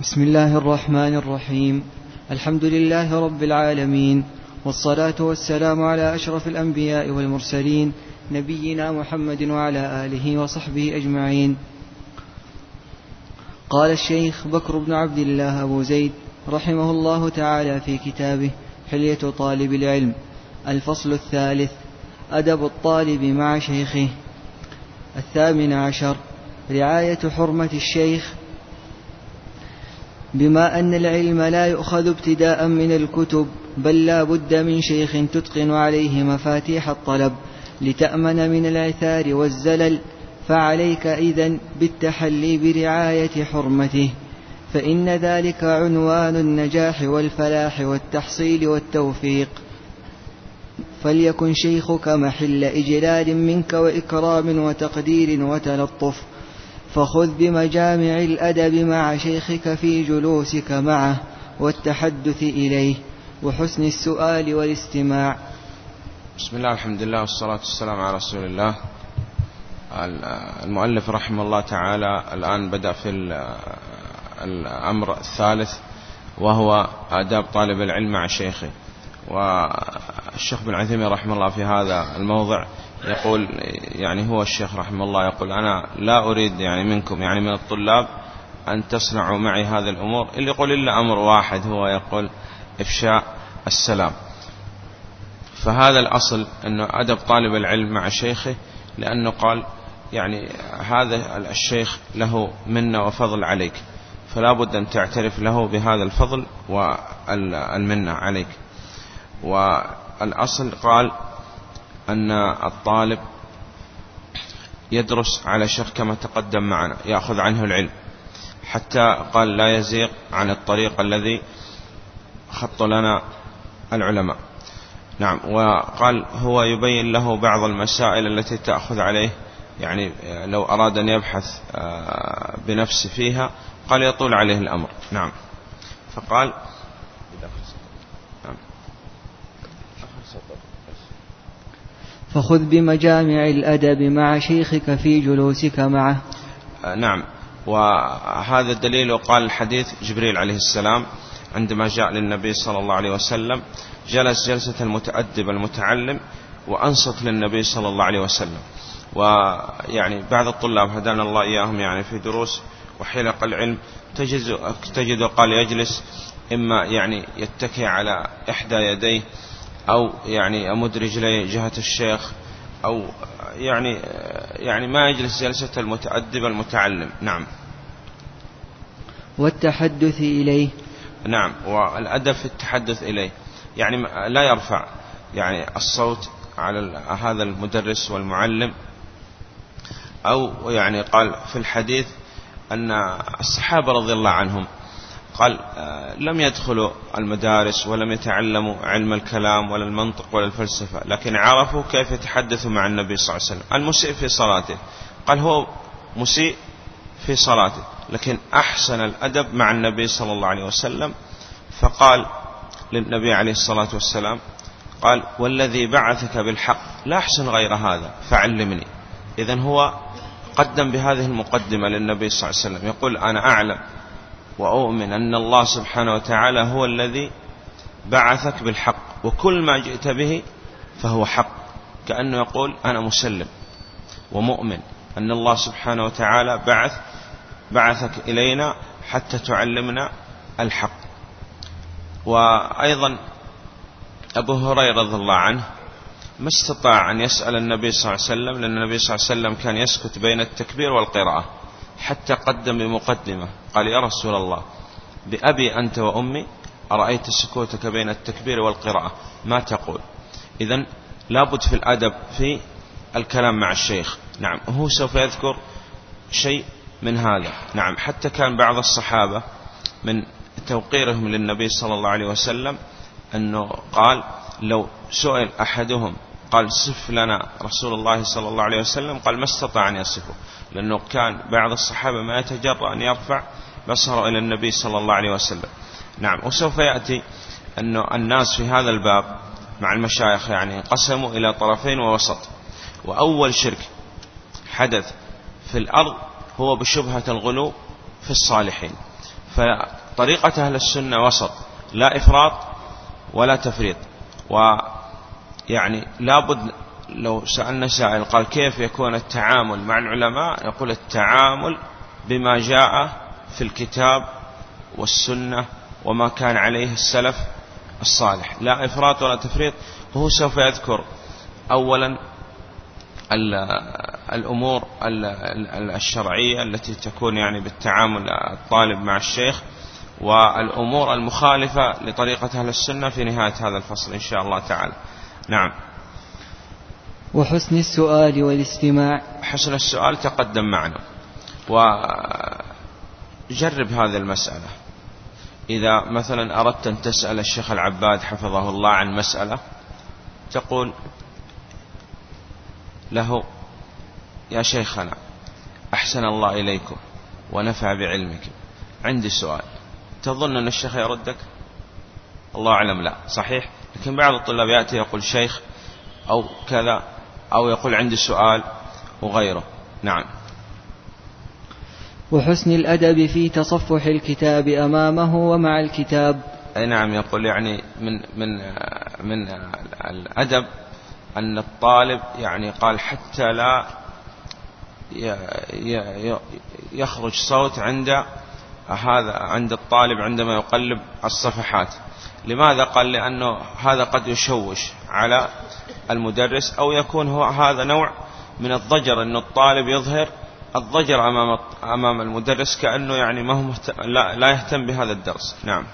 بسم الله الرحمن الرحيم. الحمد لله رب العالمين والصلاة والسلام على أشرف الأنبياء والمرسلين نبينا محمد وعلى آله وصحبه أجمعين. قال الشيخ بكر بن عبد الله أبو زيد رحمه الله تعالى في كتابه حلية طالب العلم الفصل الثالث أدب الطالب مع شيخه. الثامن عشر رعاية حرمة الشيخ بما أن العلم لا يؤخذ ابتداء من الكتب بل لا بد من شيخ تتقن عليه مفاتيح الطلب لتأمن من العثار والزلل. فعليك إذا بالتحلي برعاية حرمته. فإن ذلك عنوان النجاح والفلاح والتحصيل والتوفيق. فليكن شيخك محل إجلال منك وإكرام وتقدير وتلطف. فخذ بمجامع الأدب مع شيخك في جلوسك معه والتحدث إليه وحسن السؤال والاستماع. بسم الله الحمد لله والصلاة والسلام على رسول الله. المؤلف رحمه الله تعالى الآن بدأ في الأمر الثالث وهو آداب طالب العلم مع شيخه. والشيخ بن عثيمين رحمه الله في هذا الموضع يقول يعني هو الشيخ رحمه الله يقول أنا لا أريد يعني منكم يعني من الطلاب أن تصنعوا معي هذه الأمور اللي يقول إلا أمر واحد هو يقول إفشاء السلام. فهذا الأصل أنه أدب طالب العلم مع شيخه لأنه قال يعني هذا الشيخ له منة وفضل عليك فلا بد أن تعترف له بهذا الفضل والمنة عليك. والأصل قال أن الطالب يدرس على شيخ كما تقدم معنا يأخذ عنه العلم حتى قال لا يزيغ عن الطريق الذي خط لنا العلماء. نعم وقال هو يبين له بعض المسائل التي تأخذ عليه يعني لو أراد أن يبحث آه، بنفسه فيها قال يطول عليه الأمر. نعم. فقال فخذ بمجامع الأدب مع شيخك في جلوسك معه. آه، نعم. وهذا الدليل وقال الحديث جبريل عليه السلام عندما جاء للنبي صلى الله عليه وسلم جلس جلسة المتأدب المتعلم وأنصت للنبي صلى الله عليه وسلم. ويعني بعض الطلاب هدانا الله إياهم يعني في دروس وحلق العلم تجد, قال يجلس إما يعني يتكي على إحدى يديه أو يعني أمد رجلي جهة الشيخ أو يعني يعني ما يجلس جلسة المتأدب المتعلم. نعم. والتحدث إليه. نعم. والأدب في التحدث إليه. يعني لا يرفع يعني الصوت على هذا المدرس والمعلم. أو يعني قال في الحديث أن الصحابة رضي الله عنهم قال آه، لم يدخلوا المدارس ولم يتعلموا علم الكلام ولا المنطق ولا الفلسفة لكن عرفوا كيف يتحدثوا مع النبي صلى الله عليه وسلم. المسيء في صلاته. قال هو مسيء في صلاته. لكن أحسن الأدب مع النبي صلى الله عليه وسلم. فقال للنبي عليه الصلاة والسلام قال والذي بعثك بالحق لا أحسن غير هذا فعلمني. إذا هو قدم بهذه المقدمة للنبي صلى الله عليه وسلم. يقول أنا أعلم وأؤمن أن الله سبحانه وتعالى هو الذي بعثك بالحق وكل ما جئت به فهو حق كأنه يقول أنا مسلم ومؤمن أن الله سبحانه وتعالى بعث بعثك إلينا حتى تعلمنا الحق. وأيضا أبو هريرة رضي الله عنه ما استطاع أن يسأل النبي صلى الله عليه وسلم لأن النبي صلى الله عليه وسلم كان يسكت بين التكبير والقراءة. حتى قدم بمقدمة قال يا رسول الله بأبي أنت وأمي أرأيت سكوتك بين التكبير والقراءة؟ ما تقول؟ إذا لابد في الأدب في الكلام مع الشيخ. نعم هو سوف يذكر شيء من هذا. نعم حتى كان بعض الصحابة من توقيرهم للنبي صلى الله عليه وسلم أنه قال لو سئل أحدهم قال صف لنا رسول الله صلى الله عليه وسلم؟ قال ما استطاع أن يصفه. لأنه كان بعض الصحابة ما يتجرأ أن يرفع بصره إلى النبي صلى الله عليه وسلم. نعم وسوف يأتي أن الناس في هذا الباب مع المشايخ يعني انقسموا إلى طرفين ووسط. وأول شرك حدث في الأرض هو بشبهة الغلو في الصالحين. فطريقة أهل السنة وسط لا إفراط ولا تفريط. ويعني لابد لو سألنا سائل قال كيف يكون التعامل مع العلماء؟ يقول التعامل بما جاء في الكتاب والسنة وما كان عليه السلف الصالح. لا إفراط ولا تفريط وهو سوف يذكر أولا الأمور الشرعية التي تكون يعني بالتعامل الطالب مع الشيخ والأمور المخالفة لطريقة أهل السنة في نهاية هذا الفصل إن شاء الله تعالى. نعم. وحسن السؤال والاستماع. حسن السؤال تقدم معنا. وجرب هذه المسألة. إذا مثلا أردت أن تسأل الشيخ العباد حفظه الله عن مسألة تقول له يا شيخنا أحسن الله إليكم ونفع بعلمك. عندي سؤال. تظن أن الشيخ يردك؟ الله أعلم لا. صحيح؟ لكن بعض الطلاب يأتي يقول شيخ أو كذا. أو يقول عندي سؤال وغيره. نعم. وحسن الأدب في تصفح الكتاب أمامه ومع الكتاب. أي نعم يقول يعني من من من الأدب أن الطالب يعني قال حتى لا يخرج صوت عند هذا عند الطالب عندما يقلب الصفحات. لماذا؟ قال لأنه هذا قد يشوش على المدرس أو يكون هو هذا نوع من الضجر أن الطالب يظهر الضجر أمام أمام المدرس كأنه يعني ما هو لا, لا يهتم بهذا الدرس. نعم.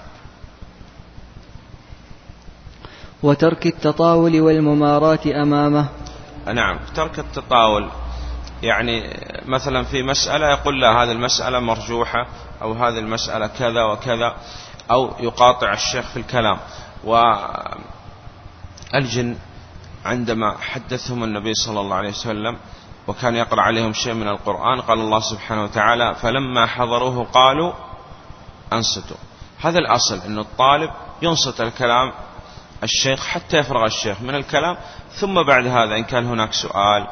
وترك التطاول والممارات أمامه. نعم. ترك التطاول. يعني مثلا في مسألة يقول لا هذه المسألة مرجوحة أو هذه المسألة كذا وكذا أو يقاطع الشيخ في الكلام. والجن عندما حدثهم النبي صلى الله عليه وسلم وكان يقرأ عليهم شيء من القرآن قال الله سبحانه وتعالى فلما حضروه قالوا أنصتوا. هذا الأصل أن الطالب ينصت الكلام الشيخ حتى يفرغ الشيخ من الكلام ثم بعد هذا إن كان هناك سؤال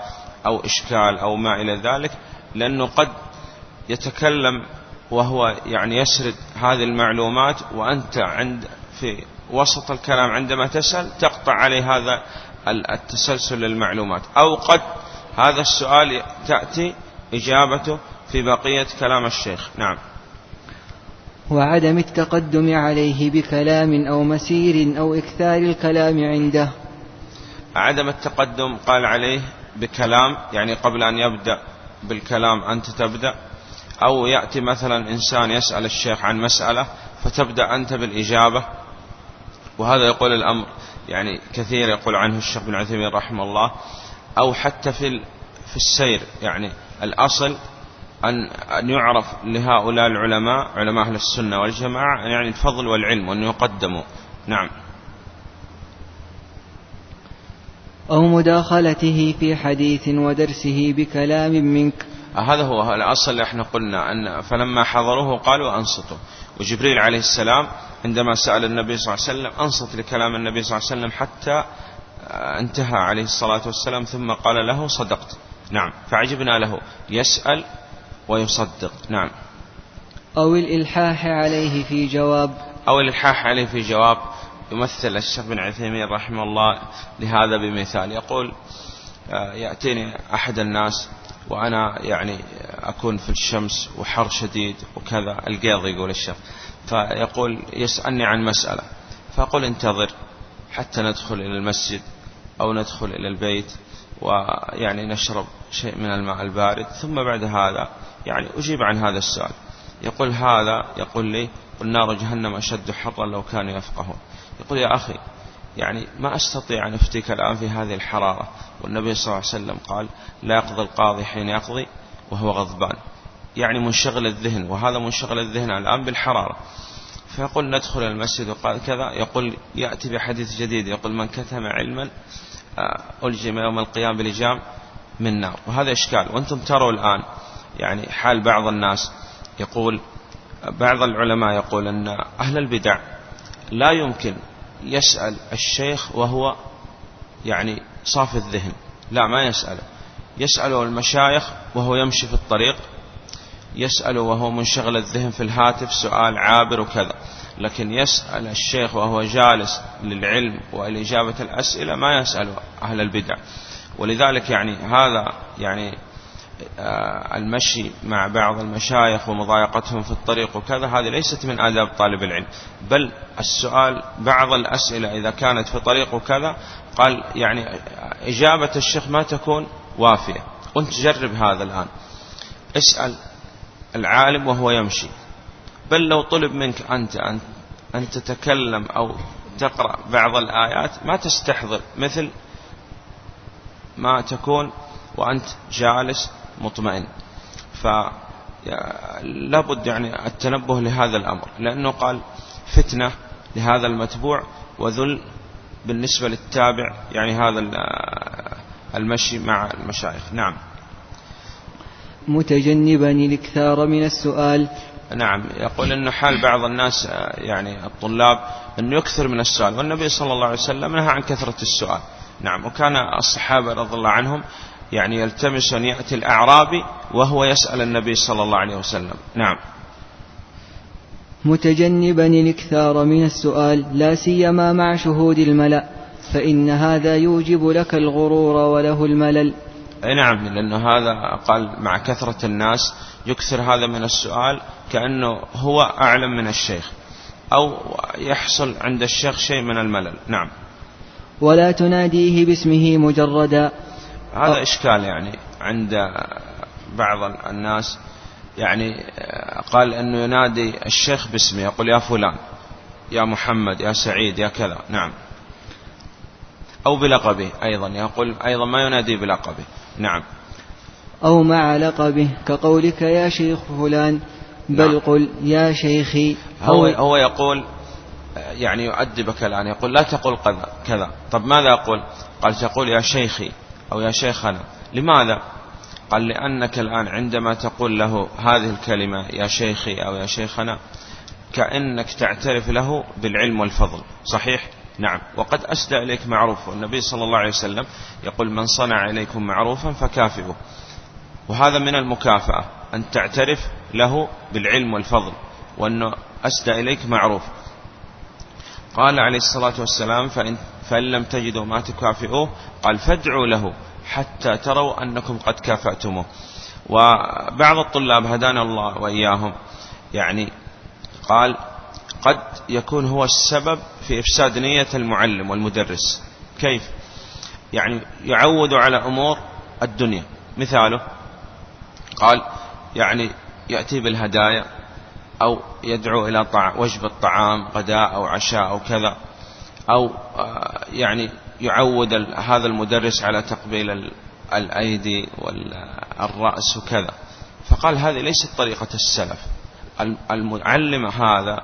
أو إشكال أو ما إلى ذلك لأنه قد يتكلم وهو يعني يسرد هذه المعلومات وأنت عند في وسط الكلام عندما تسأل تقطع عليه هذا التسلسل للمعلومات. أو قد هذا السؤال تأتي إجابته في بقية كلام الشيخ. نعم. وعدم التقدم عليه بكلام أو مسير أو إكثار الكلام عنده. عدم التقدم قال عليه بكلام يعني قبل أن يبدأ بالكلام أنت تبدأ. أو يأتي مثلا إنسان يسأل الشيخ عن مسألة فتبدأ أنت بالإجابة. وهذا يقول الأمر. يعني كثير يقول عنه الشيخ بن عثيمين رحمه الله أو حتى في في السير يعني الأصل أن أن يعرف لهؤلاء العلماء علماء أهل السنة والجماعة يعني الفضل والعلم وأن يقدموا. نعم. أو مداخلته في حديث ودرسه بكلام منك. هذا هو الأصل اللي إحنا قلنا أن فلما حضروه قالوا أنصتوا. وجبريل عليه السلام عندما سأل النبي صلى الله عليه وسلم أنصت لكلام النبي صلى الله عليه وسلم حتى انتهى عليه الصلاة والسلام ثم قال له صدقت. نعم. فعجبنا له. يسأل ويصدق. نعم. أو الإلحاح عليه في جواب. أو الإلحاح عليه في جواب. يمثل الشيخ بن عثيمين رحمه الله لهذا بمثال. يقول آه، يأتيني أحد الناس وأنا يعني أكون في الشمس وحر شديد وكذا. القيض يقول الشيخ. فيقول يسألني عن مسألة فأقول انتظر حتى ندخل إلى المسجد أو ندخل إلى البيت ويعني نشرب شيء من الماء البارد ثم بعد هذا يعني أجيب عن هذا السؤال. يقول هذا يقول لي والنار جهنم أشد حرا لو كانوا يفقهون. يقول يا أخي يعني ما أستطيع أن أفتيك الآن في هذه الحرارة. والنبي صلى الله عليه وسلم قال لا يقضي القاضي حين يقضي وهو غضبان. يعني منشغل الذهن وهذا منشغل الذهن الآن بالحرارة. فيقول ندخل المسجد وقال كذا يقول يأتي بحديث جديد يقول من كتم علما آه، ألجم يوم القيامة بلجام من نار. وهذا إشكال. وأنتم تروا الآن يعني حال بعض الناس يقول بعض العلماء يقول أن أهل البدع لا يمكن يسأل الشيخ وهو يعني صافي الذهن. لا ما يسأله يسأله المشايخ وهو يمشي في الطريق يسأل وهو منشغل الذهن في الهاتف سؤال عابر وكذا. لكن يسأل الشيخ وهو جالس للعلم ولإجابة الأسئلة ما يسأل أهل البدع. ولذلك يعني هذا يعني آه، المشي مع بعض المشايخ ومضايقتهم في الطريق وكذا هذه ليست من آداب طالب العلم. بل السؤال بعض الأسئلة إذا كانت في طريق وكذا قال يعني إجابة الشيخ ما تكون وافية. وانت جرب هذا الآن. اسأل العالم وهو يمشي. بل لو طلب منك أنت أن, أن تتكلم أو تقرأ بعض الآيات ما تستحضر. مثل ما تكون وأنت جالس مطمئن. فلابد يعني التنبه لهذا الأمر. لأنه قال فتنة لهذا المتبوع وذل بالنسبة للتابع يعني هذا المشي مع المشايخ. نعم. متجنبا الإكثار من السؤال. نعم يقول أنه حال بعض الناس يعني الطلاب أنه يكثر من السؤال والنبي صلى الله عليه وسلم نهى عن كثرة السؤال. نعم وكان الصحابة رضي الله عنهم يعني يلتمس أن يأتي الأعرابي وهو يسأل النبي صلى الله عليه وسلم. نعم. متجنبا الإكثار من السؤال لا سيما مع شهود الملأ فإن هذا يوجب لك الغرور وله الملل. أي نعم لأنه هذا قال مع كثرة الناس يكثر هذا من السؤال كأنه هو أعلم من الشيخ أو يحصل عند الشيخ شيء من الملل. نعم. ولا تناديه باسمه مجردا. هذا إشكال يعني عند بعض الناس. يعني قال أنه ينادي الشيخ باسمه يقول يا فلان يا محمد يا سعيد يا كذا. نعم. أو بلقبه أيضا يقول أيضا ما ينادي بلقبه. نعم. أو مع لقبه كقولك يا شيخ فلان بل نعم. قل يا شيخي هو, هو يقول يعني يؤدبك الآن يقول لا تقول كذا كذا. طب ماذا أقول؟ قال تقول يا شيخي أو يا شيخنا. لماذا؟ قال لأنك الآن عندما تقول له هذه الكلمة يا شيخي أو يا شيخنا كأنك تعترف له بالعلم والفضل صحيح؟ نعم. وقد أسدى إليك معروف والنبي صلى الله عليه وسلم يقول من صنع إليكم معروفا فكافئه وهذا من المكافأة أن تعترف له بالعلم والفضل وأنه أسدى إليك معروف. قال عليه الصلاة والسلام فإن, فإن لم تجدوا ما تكافئوه قال فادعوا له حتى تروا أنكم قد كافأتموه. وبعض الطلاب هدانا الله وإياهم يعني قال قد يكون هو السبب في إفساد نية المعلم والمدرس. كيف؟ يعني يعود على أمور الدنيا. مثاله قال يعني يأتي بالهدايا أو يدعو إلى وجبة طعام غداء أو عشاء أو كذا أو آه، يعني يعود هذا المدرس على تقبيل الأيدي والرأس وكذا. فقال هذه ليست طريقة السلف. المعلم هذا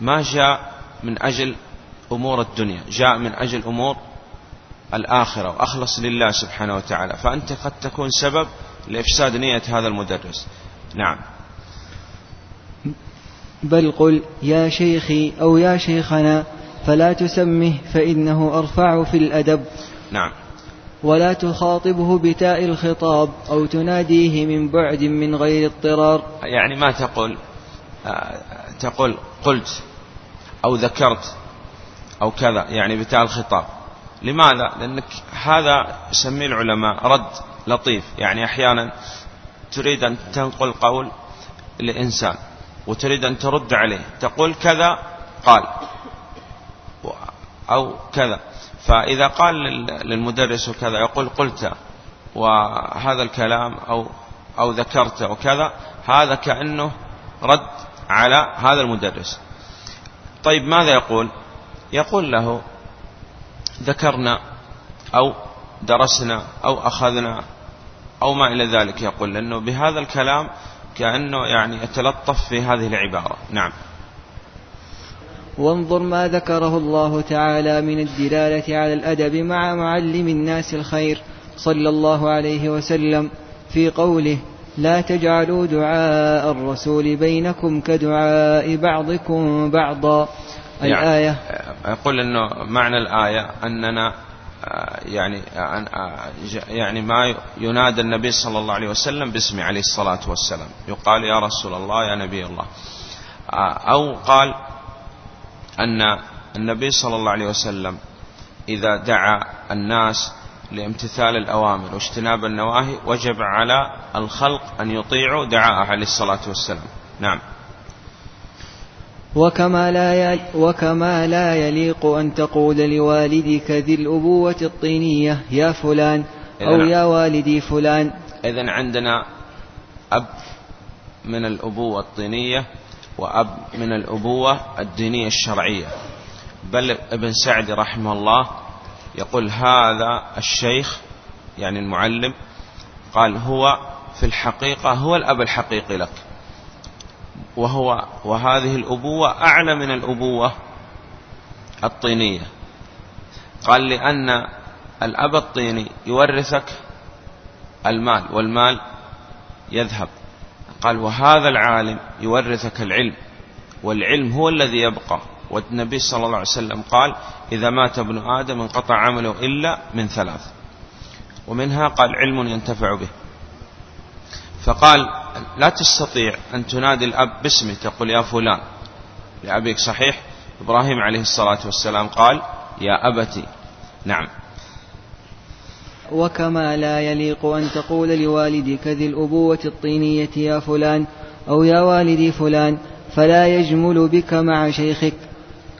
ما جاء من أجل أمور الدنيا جاء من أجل أمور الآخرة وأخلص لله سبحانه وتعالى. فأنت قد تكون سبب لإفساد نية هذا المدرس. نعم. بل قل يا شيخي أو يا شيخنا فلا تسمه فإنه أرفع في الأدب. نعم. ولا تخاطبه بتاء الخطاب أو تناديه من بعد من غير اضطرار. يعني ما تقول آه، تقول قلت أو ذكرت أو كذا يعني بتاء الخطاب. لماذا؟ لأنك هذا يسميه العلماء رد لطيف. يعني أحيانا تريد أن تنقل قول لإنسان وتريد أن ترد عليه. تقول كذا قال. أو كذا. فإذا قال للمدرس وكذا يقول قلت وهذا الكلام أو أو ذكرت وكذا هذا كأنه رد على هذا المدرس. طيب ماذا يقول؟ يقول له ذكرنا أو درسنا أو أخذنا أو ما إلى ذلك. يقول لأنه بهذا الكلام كأنه يعني يتلطف في هذه العبارة. نعم. وانظر ما ذكره الله تعالى من الدلالة على الأدب مع معلم الناس الخير صلى الله عليه وسلم في قوله لا تجعلوا دعاء الرسول بينكم كدعاء بعضكم بعضا. الآية يقول أنه معنى الآية أننا يعني يعني ما ينادى النبي صلى الله عليه وسلم باسمه عليه الصلاة والسلام. يقال يا رسول الله يا نبي الله. أو قال أن النبي صلى الله عليه وسلم إذا دعا الناس لامتثال الأوامر واجتناب النواهي وجب على الخلق أن يطيعوا دعاءه عليه الصلاة والسلام. نعم. وكما لا وكما لا يليق أن تقول لوالدك ذي الأبوة الطينية يا فلان أو يا والدي فلان. إذن عندنا أب من الأبوة الطينية وأب من الأبوة الدينية الشرعية. بل ابن سعد رحمه الله يقول هذا الشيخ يعني المعلم قال هو في الحقيقة هو الأب الحقيقي لك. وهو وهذه الأبوة أعلى من الأبوة الطينية. قال لأن الأب الطيني يورثك المال والمال يذهب. قال وهذا العالم يورثك العلم والعلم هو الذي يبقى. والنبي صلى الله عليه وسلم قال إذا مات ابن آدم انقطع عمله إلا من ثلاث. ومنها قال علم ينتفع به. فقال لا تستطيع أن تنادي الأب باسمه تقول يا فلان. لأبيك صحيح. إبراهيم عليه الصلاة والسلام قال يا أبتي. نعم. وكما لا يليق أن تقول لوالدك ذي الأبوة الطينية يا فلان أو يا والدي فلان فلا يجمل بك مع شيخك.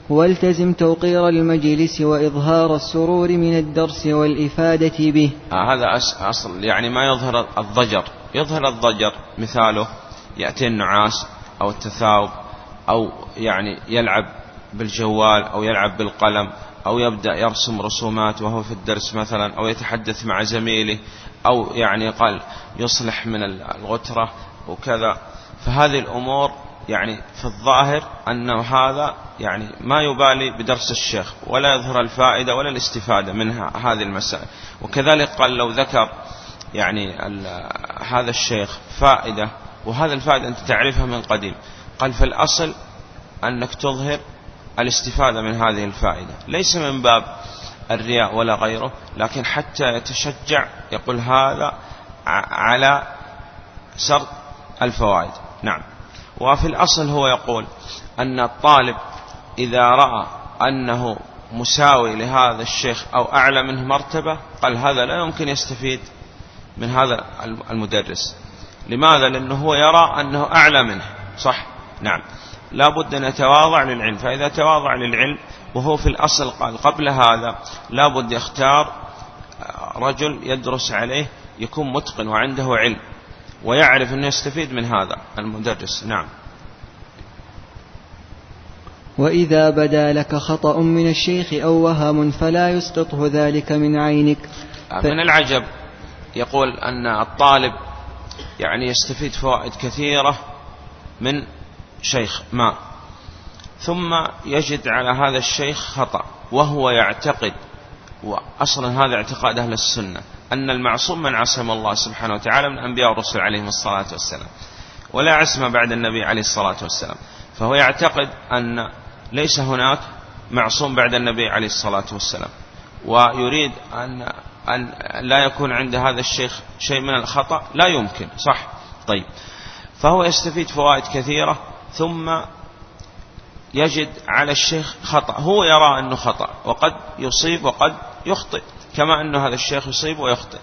والتزم توقير المجلس وإظهار السرور من الدرس والإفادة به. آه هذا أصل يعني ما يظهر الضجر. يظهر الضجر مثاله يأتي النعاس أو التثاؤب أو يعني يلعب بالجوال أو يلعب بالقلم أو يبدأ يرسم رسومات وهو في الدرس مثلا أو يتحدث مع زميله أو يعني قال يصلح من الغترة وكذا. فهذه الأمور يعني في الظاهر أنه هذا يعني ما يبالي بدرس الشيخ ولا يظهر الفائدة ولا الاستفادة منها هذه المسائل. وكذلك قال لو ذكر يعني هذا الشيخ فائدة وهذا الفائدة أنت تعرفها من قديم. قال في الأصل أنك تظهر الاستفادة من هذه الفائدة. ليس من باب الرياء ولا غيره لكن حتى يتشجع يقول هذا على سرد الفوائد. نعم. وفي الأصل هو يقول أن الطالب إذا رأى أنه مساوي لهذا الشيخ أو أعلى منه مرتبة قال هذا لا يمكن يستفيد من هذا المدرس. لماذا؟ لأنه هو يرى أنه أعلى منه. صح؟ نعم. لا بد أن يتواضع للعلم. فإذا تواضع للعلم وهو في الأصل قال قبل هذا لا بد يختار رجل يدرس عليه يكون متقن وعنده علم. ويعرف أنه يستفيد من هذا المدرس. نعم. وإذا بدا لك خطأ من الشيخ أو وهم فلا يسقطه ذلك من عينك. ف... من العجب يقول أن الطالب يعني يستفيد فوائد كثيرة من شيخ ما. ثم يجد على هذا الشيخ خطأ وهو يعتقد وأصلا هذا اعتقاد أهل السنة. أن المعصوم من عصم الله سبحانه وتعالى من أنبياء الرسل عليهم الصلاة والسلام ولا عصمة بعد النبي عليه الصلاة والسلام. فهو يعتقد أن ليس هناك معصوم بعد النبي عليه الصلاة والسلام ويريد أن أن لا يكون عند هذا الشيخ شيء من الخطأ لا يمكن صح؟ طيب. فهو يستفيد فوائد كثيرة ثم يجد على الشيخ خطأ هو يرى أنه خطأ وقد يصيب وقد يخطئ. كما أن هذا الشيخ يصيب ويخطئ.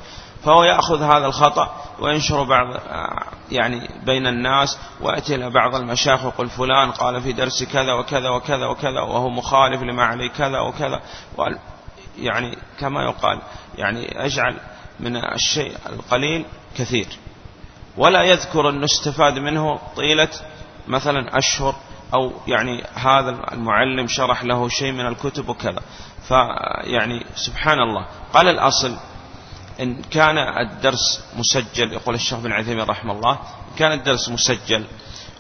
فهو يأخذ هذا الخطأ وينشر بعض يعني بين الناس ويأتي إلى بعض المشايخ ويقول فلان قال في درس كذا وكذا وكذا وكذا وهو مخالف لما عليه كذا وكذا. يعني كما يقال يعني أجعل من الشيء القليل كثير. ولا يذكر أنه استفاد منه طيلة مثلا أشهر أو يعني هذا المعلم شرح له شيء من الكتب وكذا. فيعني سبحان الله قال الأصل إن كان الدرس مسجل يقول الشيخ بن عثيمين رحمه الله إن كان الدرس مسجل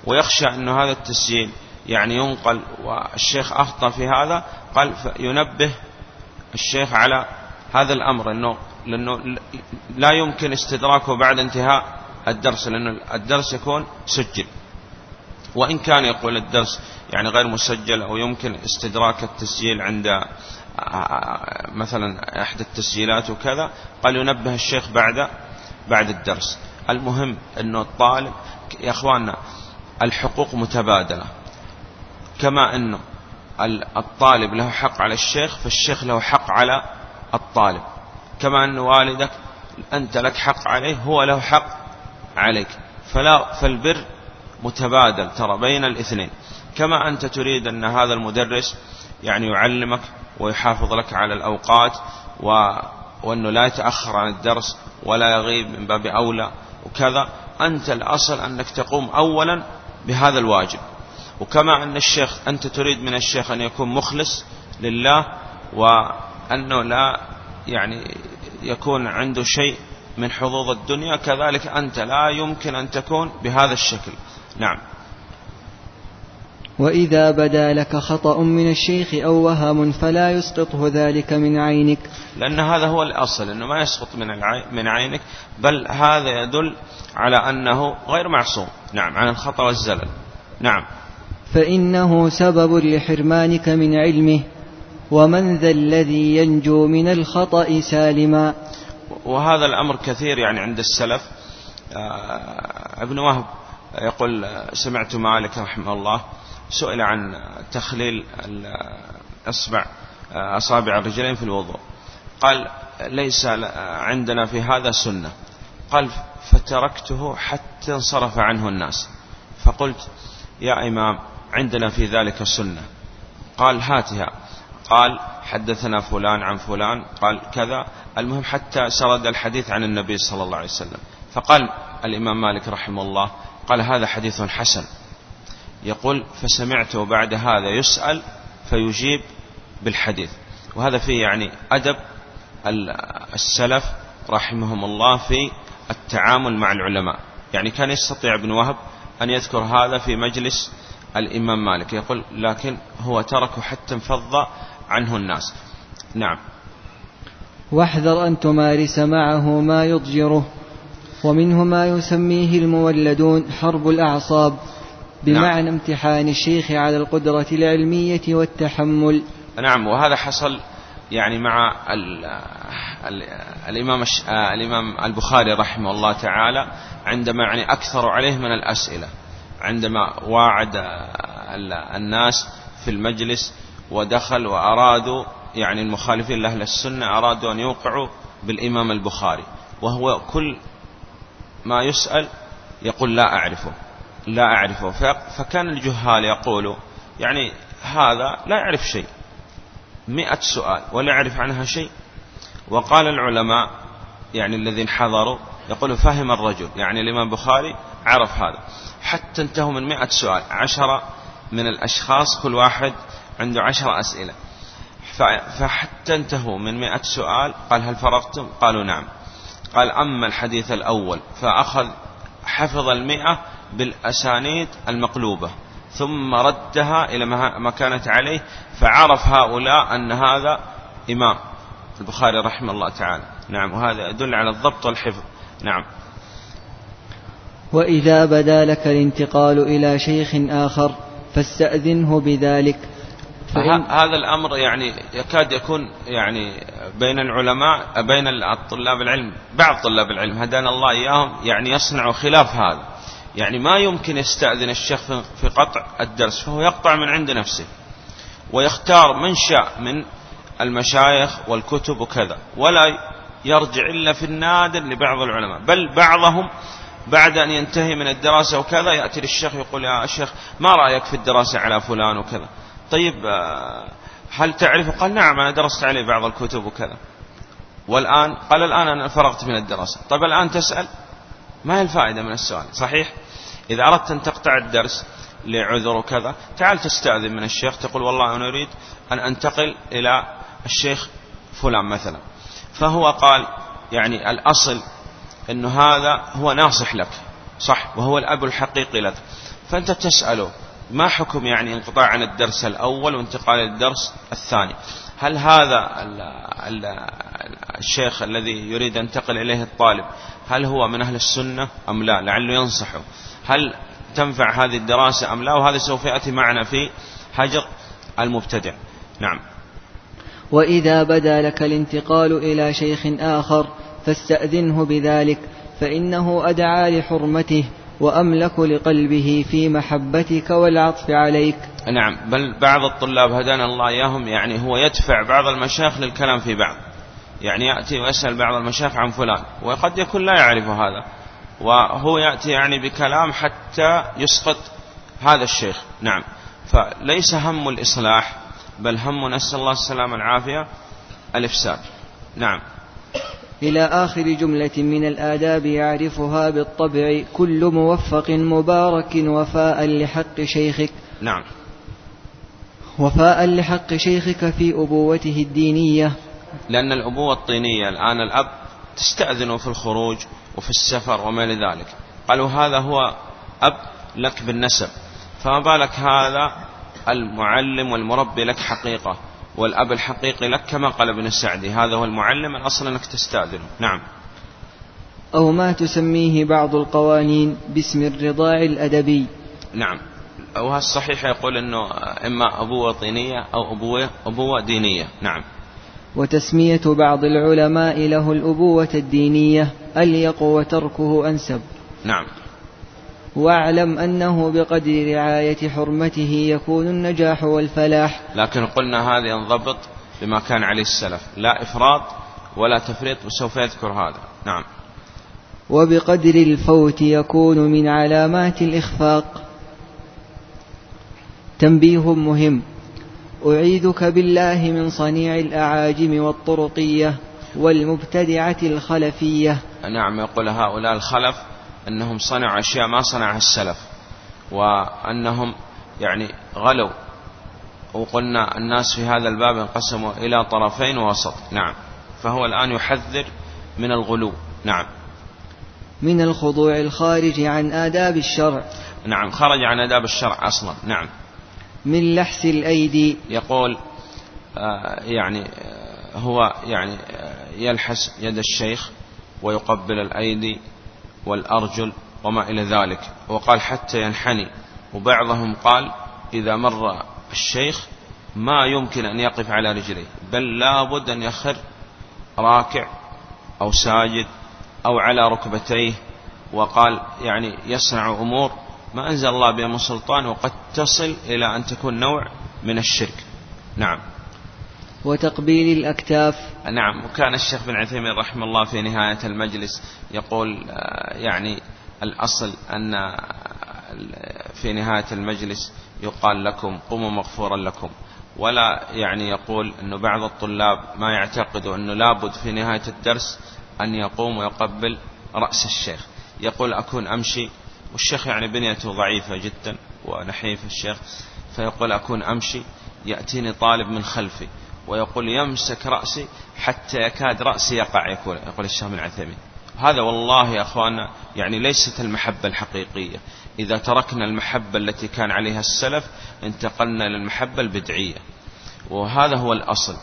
ويخشى أن هذا التسجيل يعني ينقل والشيخ أخطأ في هذا قال ينبه الشيخ على هذا الأمر أنه لأنه لا يمكن استدراكه بعد انتهاء الدرس لأن الدرس يكون سجل. وإن كان يقول الدرس يعني غير مسجل أو يمكن استدراك التسجيل عند مثلا إحدى التسجيلات وكذا قال ينبه الشيخ بعد بعد الدرس. المهم أنه الطالب يا أخواننا الحقوق متبادلة. كما أنه الطالب له حق على الشيخ فالشيخ له حق على الطالب. كما أن والدك أنت لك حق عليه هو له حق عليك. فلا فالبر متبادل ترى بين الاثنين. كما أنت تريد أن هذا المدرس يعني يعلمك ويحافظ لك على الأوقات و وأنه لا يتأخر عن الدرس ولا يغيب من باب أولى وكذا أنت الأصل أنك تقوم أولا بهذا الواجب. وكما أن الشيخ أنت تريد من الشيخ أن يكون مخلص لله وأنه لا يعني يكون عنده شيء من حظوظ الدنيا كذلك أنت لا يمكن أن تكون بهذا الشكل. نعم. وإذا بدا لك خطأ من الشيخ أو وهم فلا يسقطه ذلك من عينك. لأن هذا هو الأصل أنه ما يسقط من, من عينك بل هذا يدل على أنه غير معصوم. نعم عن الخطأ والزلل. نعم. فإنه سبب لحرمانك من علمه ومن ذا الذي ينجو من الخطأ سالما. وهذا الأمر كثير يعني عند السلف. آه، ابن وهب يقول سمعت مالك رحمه الله سئل عن تخليل الأصبع أصابع الرجلين في الوضوء. قال ليس عندنا في هذا سنة. قال فتركته حتى انصرف عنه الناس. فقلت يا إمام عندنا في ذلك سنة. قال هاتها. قال حدثنا فلان عن فلان. قال كذا. المهم حتى سرد الحديث عن النبي صلى الله عليه وسلم. فقال الإمام مالك رحمه الله قال هذا حديث حسن. يقول فسمعته بعد هذا يسأل فيجيب بالحديث. وهذا فيه يعني أدب السلف رحمهم الله في التعامل مع العلماء. يعني كان يستطيع ابن وهب أن يذكر هذا في مجلس الإمام مالك. يقول لكن هو تركه حتى انفض عنه الناس. نعم. واحذر أن تمارس معه ما يضجره. ومنه ما يسميه المولدون حرب الأعصاب بمعنى نعم. امتحان الشيخ على القدرة العلمية والتحمل نعم وهذا حصل يعني مع ال ال الإمام, الإمام البخاري رحمه الله تعالى عندما يعني أكثر عليه من الأسئلة عندما واعد الناس في المجلس ودخل وأرادوا يعني المخالفين لأهل السنة أرادوا أن يوقعوا بالإمام البخاري وهو كل ما يسأل يقول لا أعرفه لا أعرفه. فكان الجهال يقولوا يعني هذا لا يعرف شيء مئة سؤال ولا يعرف عنها شيء. وقال العلماء يعني الذين حضروا يقولوا فهم الرجل يعني الإمام البخاري عرف هذا. حتى انتهوا من مئة سؤال عشرة من الأشخاص كل واحد عنده عشر أسئلة. فحتى انتهوا من مئة سؤال قال هل فرغتم؟ قالوا نعم. قال أما الحديث الأول فأخذ حفظ المئة بالأسانيد المقلوبة ثم ردها إلى ما كانت عليه فعرف هؤلاء أن هذا إمام. البخاري رحمه الله تعالى. نعم وهذا يدل على الضبط والحفظ. نعم. وإذا بدا لك الانتقال إلى شيخ آخر فاستأذنه بذلك هذا الأمر يعني يكاد يكون يعني بين العلماء بين طلاب العلم بعض طلاب العلم هدانا الله إياهم يعني يصنع خلاف هذا. يعني ما يمكن يستأذن الشيخ في قطع الدرس فهو يقطع من عند نفسه ويختار من شاء من المشايخ والكتب وكذا ولا يرجع إلا في النادر لبعض العلماء. بل بعضهم بعد أن ينتهي من الدراسة وكذا يأتي للشيخ يقول يا شيخ ما رأيك في الدراسة على فلان وكذا. طيب آه، هل تعرف؟ قال نعم أنا درست عليه بعض الكتب وكذا. والآن قال الآن أنا فرغت من الدراسة. طيب الآن تسأل؟ ما هي الفائدة من السؤال؟ صحيح؟ إذا أردت أن تقطع الدرس لعذر وكذا تعال تستأذن من الشيخ تقول والله أنا أريد أن أنتقل إلى الشيخ فلان مثلا. فهو قال يعني الأصل أنه هذا هو ناصح لك صح؟ وهو الأب الحقيقي لك. فأنت تسأله ما حكم يعني انقطاع عن الدرس الأول وانتقال للدرس الثاني؟ هل هذا الشيخ الذي يريد أن ينتقل إليه الطالب هل هو من أهل السنة أم لا؟ لعله ينصحه. هل تنفع هذه الدراسة أم لا؟ وهذا سوف يأتي معنا في هجر المبتدع. نعم. وإذا بدا لك الانتقال إلى شيخ آخر فاستأذنه بذلك فإنه أدعى لحرمته. وأملك لقلبه في محبتك والعطف عليك. نعم بل بعض الطلاب هدانا الله إياهم يعني هو يدفع بعض المشايخ للكلام في بعض. يعني يأتي ويسأل بعض المشايخ عن فلان وقد يكون لا يعرف هذا. وهو يأتي يعني بكلام حتى يسقط هذا الشيخ. نعم فليس هم الإصلاح بل هم نسأل الله السلامة والعافية الإفساد. نعم. إلى آخر جملة من الآداب يعرفها بالطبع كل موفق مبارك وفاء لحق شيخك. نعم. وفاء لحق شيخك في أبوته الدينية. لأن الأبوة الطينية الآن الأب تستأذن في الخروج وفي السفر وما لذلك قالوا هذا هو أب لك بالنسب. فما بالك هذا المعلم والمربي لك حقيقة. والأب الحقيقي لك كما قال ابن السعدي هذا هو المعلم الأصل أنك تستأذن نعم. أو ما تسميه بعض القوانين باسم الرضاع الأدبي. نعم. أو الصحيح يقول أنه إما أبوة طينية أو أبوة, أبوة دينية. نعم. وتسمية بعض العلماء له الأبوة الدينية أليق وتركه أنسب. نعم. واعلم أنه بقدر رعاية حرمته يكون النجاح والفلاح. لكن قلنا هذا ينضبط بما كان عليه السلف. لا إفراط ولا تفريط وسوف يذكر هذا. نعم. وبقدر الفوت يكون من علامات الإخفاق. تنبيه مهم. أعيذك بالله من صنيع الأعاجم والطرقية والمبتدعة الخلفية. نعم يقول هؤلاء الخلف أنهم صنعوا أشياء ما صنعها السلف وأنهم يعني غلوا. وقلنا الناس في هذا الباب انقسموا إلى طرفين ووسط. نعم. فهو الآن يحذر من الغلو. نعم. من الخضوع الخارج عن آداب الشرع. نعم. خرج عن آداب الشرع أصلا. نعم. من لحس الأيدي. يقول آه يعني آه هو يعني آه يلحس يد الشيخ ويقبل الأيدي. والأرجل وما إلى ذلك. وقال حتى ينحني. وبعضهم قال إذا مر الشيخ ما يمكن أن يقف على رجليه بل لابد أن يخر راكع أو ساجد أو على ركبتيه. وقال يعني يصنع أمور ما أنزل الله بها من سلطان وقد تصل إلى أن تكون نوع من الشرك. نعم. وتقبيل الأكتاف. نعم وكان الشيخ بن عثيمين رحمه الله في نهاية المجلس يقول يعني الأصل أن في نهاية المجلس يقال لكم قوموا مغفورا لكم. ولا يعني يقول أنه بعض الطلاب ما يعتقدوا أنه لابد في نهاية الدرس أن يقوم ويقبل رأس الشيخ. يقول أكون أمشي والشيخ يعني بنيته ضعيفة جدا ونحيف الشيخ فيقول أكون أمشي يأتيني طالب من خلفي. ويقول يمسك رأسي حتى يكاد رأسي يقع يقول, يقول الشيخ بن عثيمين. هذا والله يا أخوانا يعني ليست المحبة الحقيقية. إذا تركنا المحبة التي كان عليها السلف انتقلنا للمحبة البدعية. وهذا هو الأصل.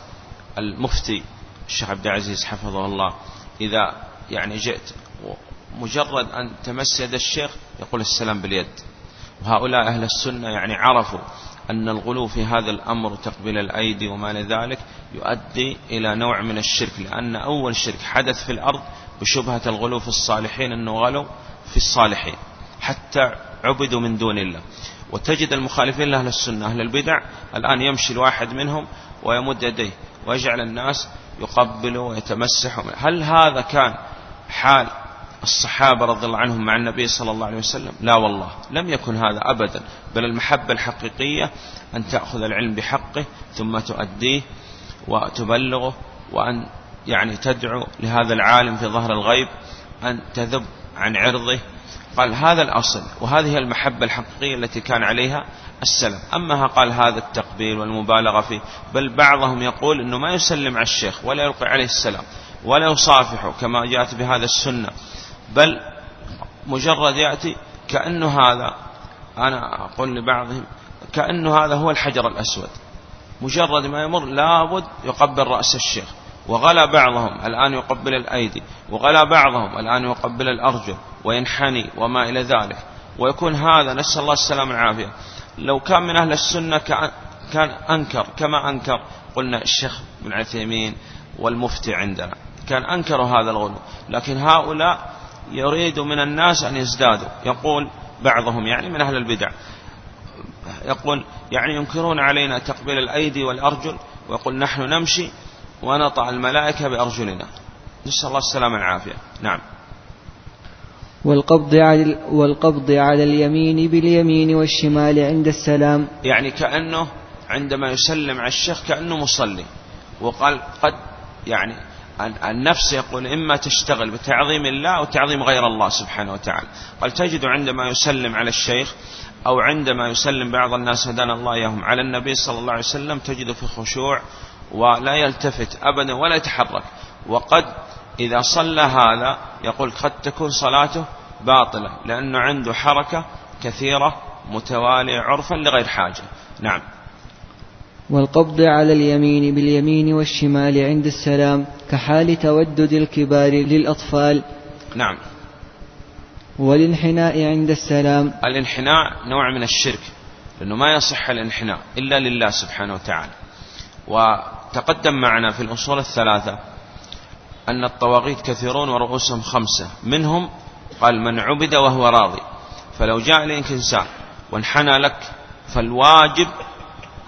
المفتي الشيخ عبد العزيز حفظه الله إذا يعني جئت مجرد أن تمس يد الشيخ يقول السلام باليد. وهؤلاء أهل السنة يعني عرفوا أن الغلو في هذا الأمر تقبيل الأيدي وما لذلك يؤدي إلى نوع من الشرك لأن أول شرك حدث في الأرض بشبهة الغلو في الصالحين أنه غلوا في الصالحين حتى عبدوا من دون الله. وتجد المخالفين لأهل السنة أهل البدع الآن يمشي الواحد منهم ويمد يديه ويجعل الناس يقبلوا ويتمسحوا. هل هذا كان حال الصحابة رضي الله عنهم مع النبي صلى الله عليه وسلم. لا والله لم يكن هذا أبدا بل المحبة الحقيقية أن تأخذ العلم بحقه ثم تؤديه وتبلغه وأن يعني تدعو لهذا العالم في ظهر الغيب أن تذب عن عرضه. قال هذا الأصل وهذه المحبة الحقيقية التي كان عليها السلف. أما قال هذا التقبيل والمبالغة فيه بل بعضهم يقول أنه ما يسلم على الشيخ ولا يلقي عليه السلام ولا يصافحه كما جاءت بهذا السنة. بل مجرد يأتي كأنه هذا أنا أقول لبعضهم كأنه هذا هو الحجر الأسود. مجرد ما يمر لابد يقبل رأس الشيخ. وغلا بعضهم الآن يقبل الأيدي وغلا بعضهم الآن يقبل الأرجل وينحني وما إلى ذلك. ويكون هذا نسأل الله السلامة والعافية. لو كان من أهل السنة كان أنكر كما أنكر قلنا الشيخ بن عثيمين والمفتي عندنا. كان أنكروا هذا الغلو. لكن هؤلاء يريد من الناس أن يزدادوا. يقول بعضهم يعني من أهل البدع يقول يعني ينكرون علينا تقبيل الأيدي والأرجل ويقول نحن نمشي ونطع الملائكة بأرجلنا. نسأل الله السلامة والعافية. نعم. والقبض على والقبض على اليمين باليمين والشمال عند السلام. يعني كأنه عندما يسلم على الشيخ كأنه مصلي وقال قد يعني النفس يقول إما تشتغل بتعظيم الله أو تعظيم غير الله سبحانه وتعالى. قال تجد عندما يسلم على الشيخ أو عندما يسلم بعض الناس هدانا الله إياهم على النبي صلى الله عليه وسلم تجد في خشوع ولا يلتفت أبدا ولا يتحرك. وقد إذا صلى هذا يقول قد تكون صلاته باطلة لأنه عنده حركة كثيرة متوالية عرفا لغير حاجة. نعم. والقبض على اليمين باليمين والشمال عند السلام كحال تودد الكبار للأطفال. نعم. والانحناء عند السلام. الانحناء نوع من الشرك لأنه ما يصح الانحناء إلا لله سبحانه وتعالى. وتقدم معنا في الأصول الثلاثة أن الطواغيت كثيرون ورؤوسهم خمسة. منهم قال من عبد وهو راضي فلو جاء إليك إنسان وانحنى لك فالواجب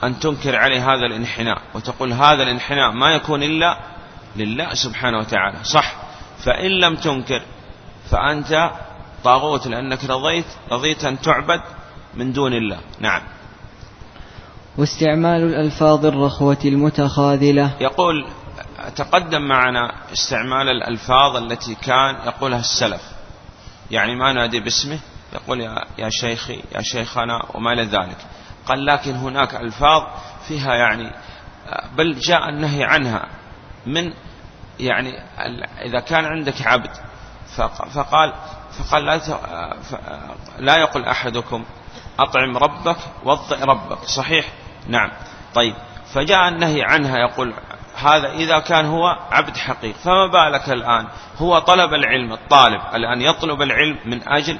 أن تنكر عليه هذا الانحناء وتقول هذا الانحناء ما يكون إلا لله سبحانه وتعالى. صح. فإن لم تنكر فأنت طاغوت لأنك رضيت رضيت أن تعبد من دون الله. نعم. واستعمال الألفاظ الرخوة المتخاذلة. يقول تقدم معنا استعمال الألفاظ التي كان يقولها السلف. يعني ما نادي باسمه يقول يا, يا شيخي يا شيخنا وما إلى ذلك. قال لكن هناك ألفاظ فيها يعني بل جاء النهي عنها من يعني إذا كان عندك عبد فقال فقال لا لا يقول أحدكم أطعم ربك وضئ ربك صحيح؟ نعم. طيب. فجاء النهي عنها يقول هذا إذا كان هو عبد حقيق. فما بالك الآن؟ هو طلب العلم الطالب الآن يطلب العلم من أجل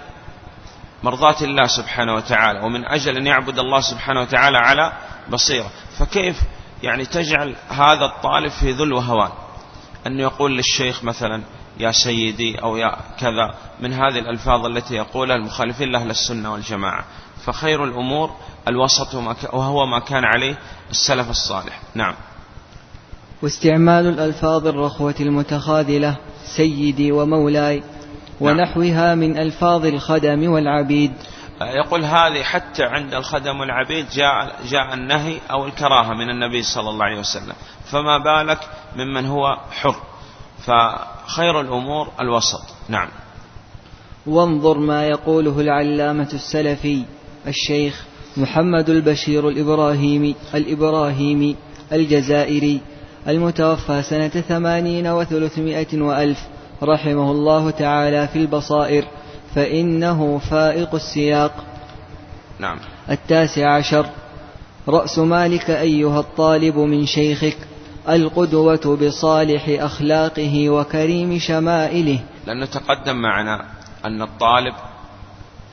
مرضاة الله سبحانه وتعالى ومن أجل أن يعبد الله سبحانه وتعالى على بصيرة. فكيف يعني تجعل هذا الطالب في ذل وهوان؟ أن يقول للشيخ مثلا يا سيدي أو يا كذا من هذه الألفاظ التي يقولها المخالفين لأهل السنة والجماعة. فخير الأمور الوسط وهو ما كان عليه السلف الصالح. نعم. واستعمال الألفاظ الرخوة المتخاذلة سيدي ومولاي. ونحوها من ألفاظ الخدم والعبيد. يقول هذه حتى عند الخدم والعبيد جاء, جاء النهي أو الكراهة من النبي صلى الله عليه وسلم. فما بالك ممن هو حر. فخير الأمور الوسط. نعم. وانظر ما يقوله العلامة السلفي الشيخ محمد البشير الإبراهيمي الإبراهيمي الجزائري المتوفى سنة ثمانين وثلاثمائة وألف رحمه الله تعالى في البصائر فإنه فائق السياق. نعم. التاسع عشر. رأس مالك أيها الطالب من شيخك القدوة بصالح أخلاقه وكريم شمائله. لأنه تقدم معنا أن الطالب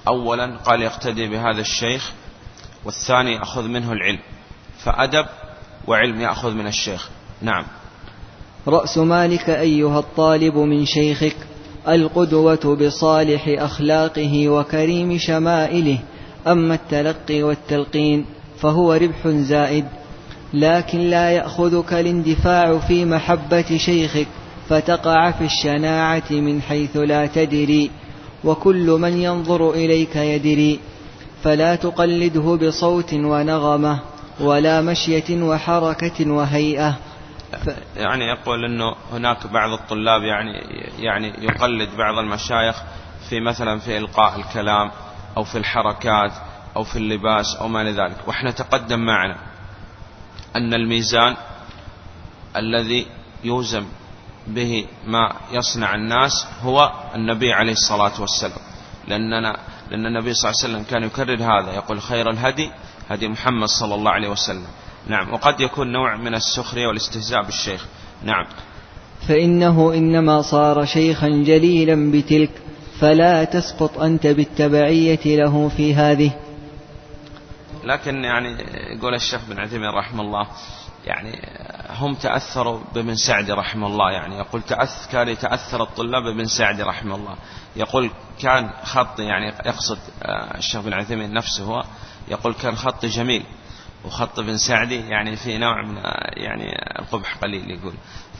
أولا قال يقتدي بهذا الشيخ والثاني يأخذ منه العلم فأدب وعلم يأخذ من الشيخ. نعم. رأس مالك أيها الطالب من شيخك القدوة بصالح أخلاقه وكريم شمائله أما التلقي والتلقين فهو ربح زائد. لكن لا يأخذك الاندفاع في محبة شيخك فتقع في الشناعة من حيث لا تدري وكل من ينظر إليك يدري. فلا تقلده بصوت ونغمة ولا مشية وحركة وهيئة. يعني يقول إنه هناك بعض الطلاب يعني يعني يقلد بعض المشايخ في مثلا في إلقاء الكلام أو في الحركات أو في اللباس أو ما لذلك وإحنا تقدم معنا أن الميزان الذي يوزن به ما يصنع الناس هو النبي عليه الصلاة والسلام. لأننا لأن النبي صلى الله عليه وسلم كان يكرر هذا يقول خير الهدي هدي محمد صلى الله عليه وسلم. نعم وقد يكون نوع من السخرية والاستهزاء بالشيخ. نعم. فإنه إنما صار شيخا جليلا بتلك فلا تسقط أنت بالتبعية له في هذه. لكن يعني يقول الشيخ بن عثيمين رحمه الله يعني هم تأثروا بابن سعدي رحمه الله يعني يقول تأثر كان يتأثر الطلاب بابن سعدي رحمه الله. يقول كان خط يعني يقصد آه، الشيخ بن عثيمين نفسه هو يقول كان خط جميل. وخط ابن سعدي يعني في نوع من يعني القبح قليل يقول.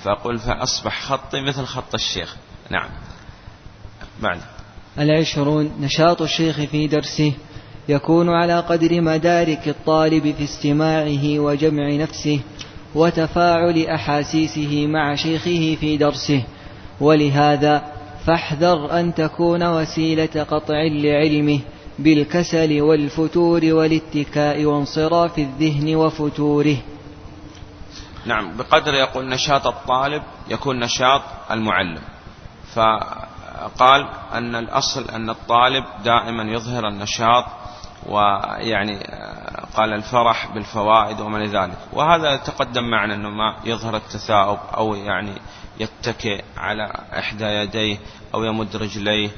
فأقول فأصبح خطي مثل خط الشيخ. نعم. بعد العشرون نشاط الشيخ في درسه يكون على قدر مدارك الطالب في استماعه وجمع نفسه وتفاعل أحاسيسه مع شيخه في درسه. ولهذا فاحذر أن تكون وسيلة قطع لعلمه بالكسل والفتور والاتكاء وانصراف الذهن وفتوره. نعم بقدر يقول نشاط الطالب يكون نشاط المعلم. فقال أن الأصل أن الطالب دائما يظهر النشاط ويعني قال الفرح بالفوائد وما ذلك. وهذا تقدم معنا أنه ما يظهر التثاؤب أو يعني يتكئ على إحدى يديه أو يمد رجليه.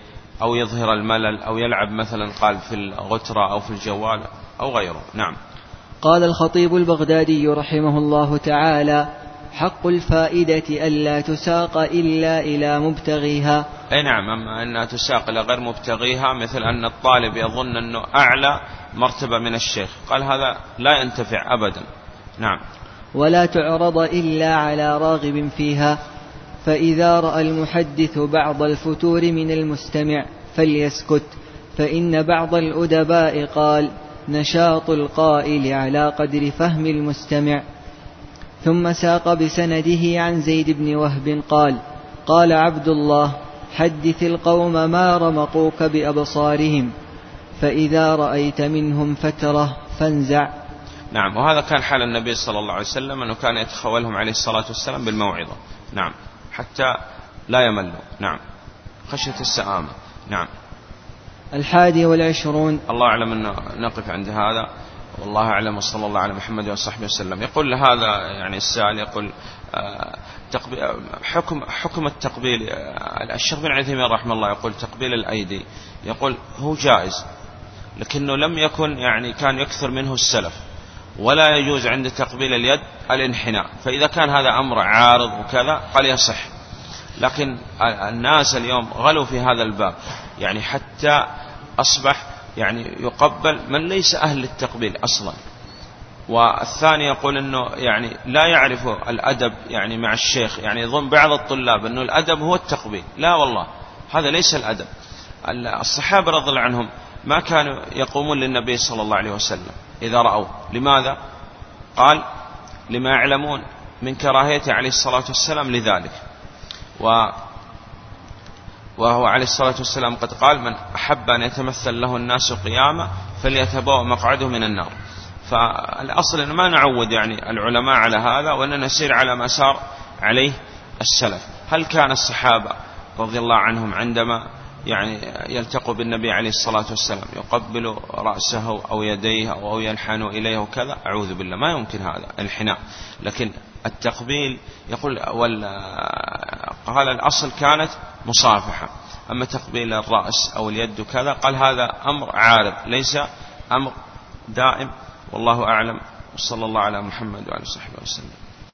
أو يظهر الملل أو يلعب مثلا قال في الغترة أو في الجوال أو غيره. نعم. قال الخطيب البغدادي رحمه الله تعالى حق الفائدة ألا تساق إلا إلى مبتغيها. أي نعم أما أنها تساق إلى غير مبتغيها مثل أن الطالب يظن أنه أعلى مرتبة من الشيخ. قال هذا لا ينتفع أبدا. نعم. ولا تعرض إلا على راغب فيها. فإذا رأى المحدث بعض الفتور من المستمع فليسكت فإن بعض الأدباء قال نشاط القائل على قدر فهم المستمع. ثم ساق بسنده عن زيد بن وهب قال قال عبد الله حدث القوم ما رمقوك بأبصارهم فإذا رأيت منهم فترة فانزع. نعم وهذا كان حال النبي صلى الله عليه وسلم أنه كان يتخولهم عليه الصلاة والسلام بالموعظة. نعم. حتى لا يملوا نعم. خشية السآمة. نعم. الحادي والعشرون. الله أعلم أن نقف عند هذا. والله أعلم وصلى الله على محمد وصحبه وسلم. يقول هذا يعني السائل يقول آه، حكم حكم التقبيل آه، الشيخ بن عثيمين رحمه الله يقول تقبيل الأيدي. يقول هو جائز لكنه لم يكن يعني كان يكثر منه السلف. ولا يجوز عند تقبيل اليد الانحناء. فإذا كان هذا أمر عارض وكذا قال يصح. لكن الناس اليوم غلوا في هذا الباب. يعني حتى أصبح يعني يقبل من ليس أهل للتقبيل أصلا. والثاني يقول أنه يعني لا يعرف الأدب يعني مع الشيخ. يعني يظن بعض الطلاب أنه الأدب هو التقبيل. لا والله هذا ليس الأدب. الصحابة رضي الله عنهم ما كانوا يقومون للنبي صلى الله عليه وسلم. إذا رأوا لماذا؟ قال لما يعلمون من كراهيته عليه الصلاة والسلام لذلك. و وهو عليه الصلاة والسلام قد قال من أحب أن يتمثل له الناس قيامة فليتبوأ مقعده من النار. فالأصل أن ما نعود يعني العلماء على هذا وأن نسير على ما سار عليه السلف. هل كان الصحابة رضي الله عنهم عندما يعني يلتقوا بالنبي عليه الصلاة والسلام يقبل رأسه أو يديه أو يلحن إليه وكذا أعوذ بالله ما يمكن هذا الحناء. لكن التقبيل يقول قال الأصل كانت مصافحة. أما تقبيل الرأس أو اليد كذا قال هذا أمر عارض ليس أمر دائم والله أعلم وصلى الله على محمد وعلى صحبه وسلم.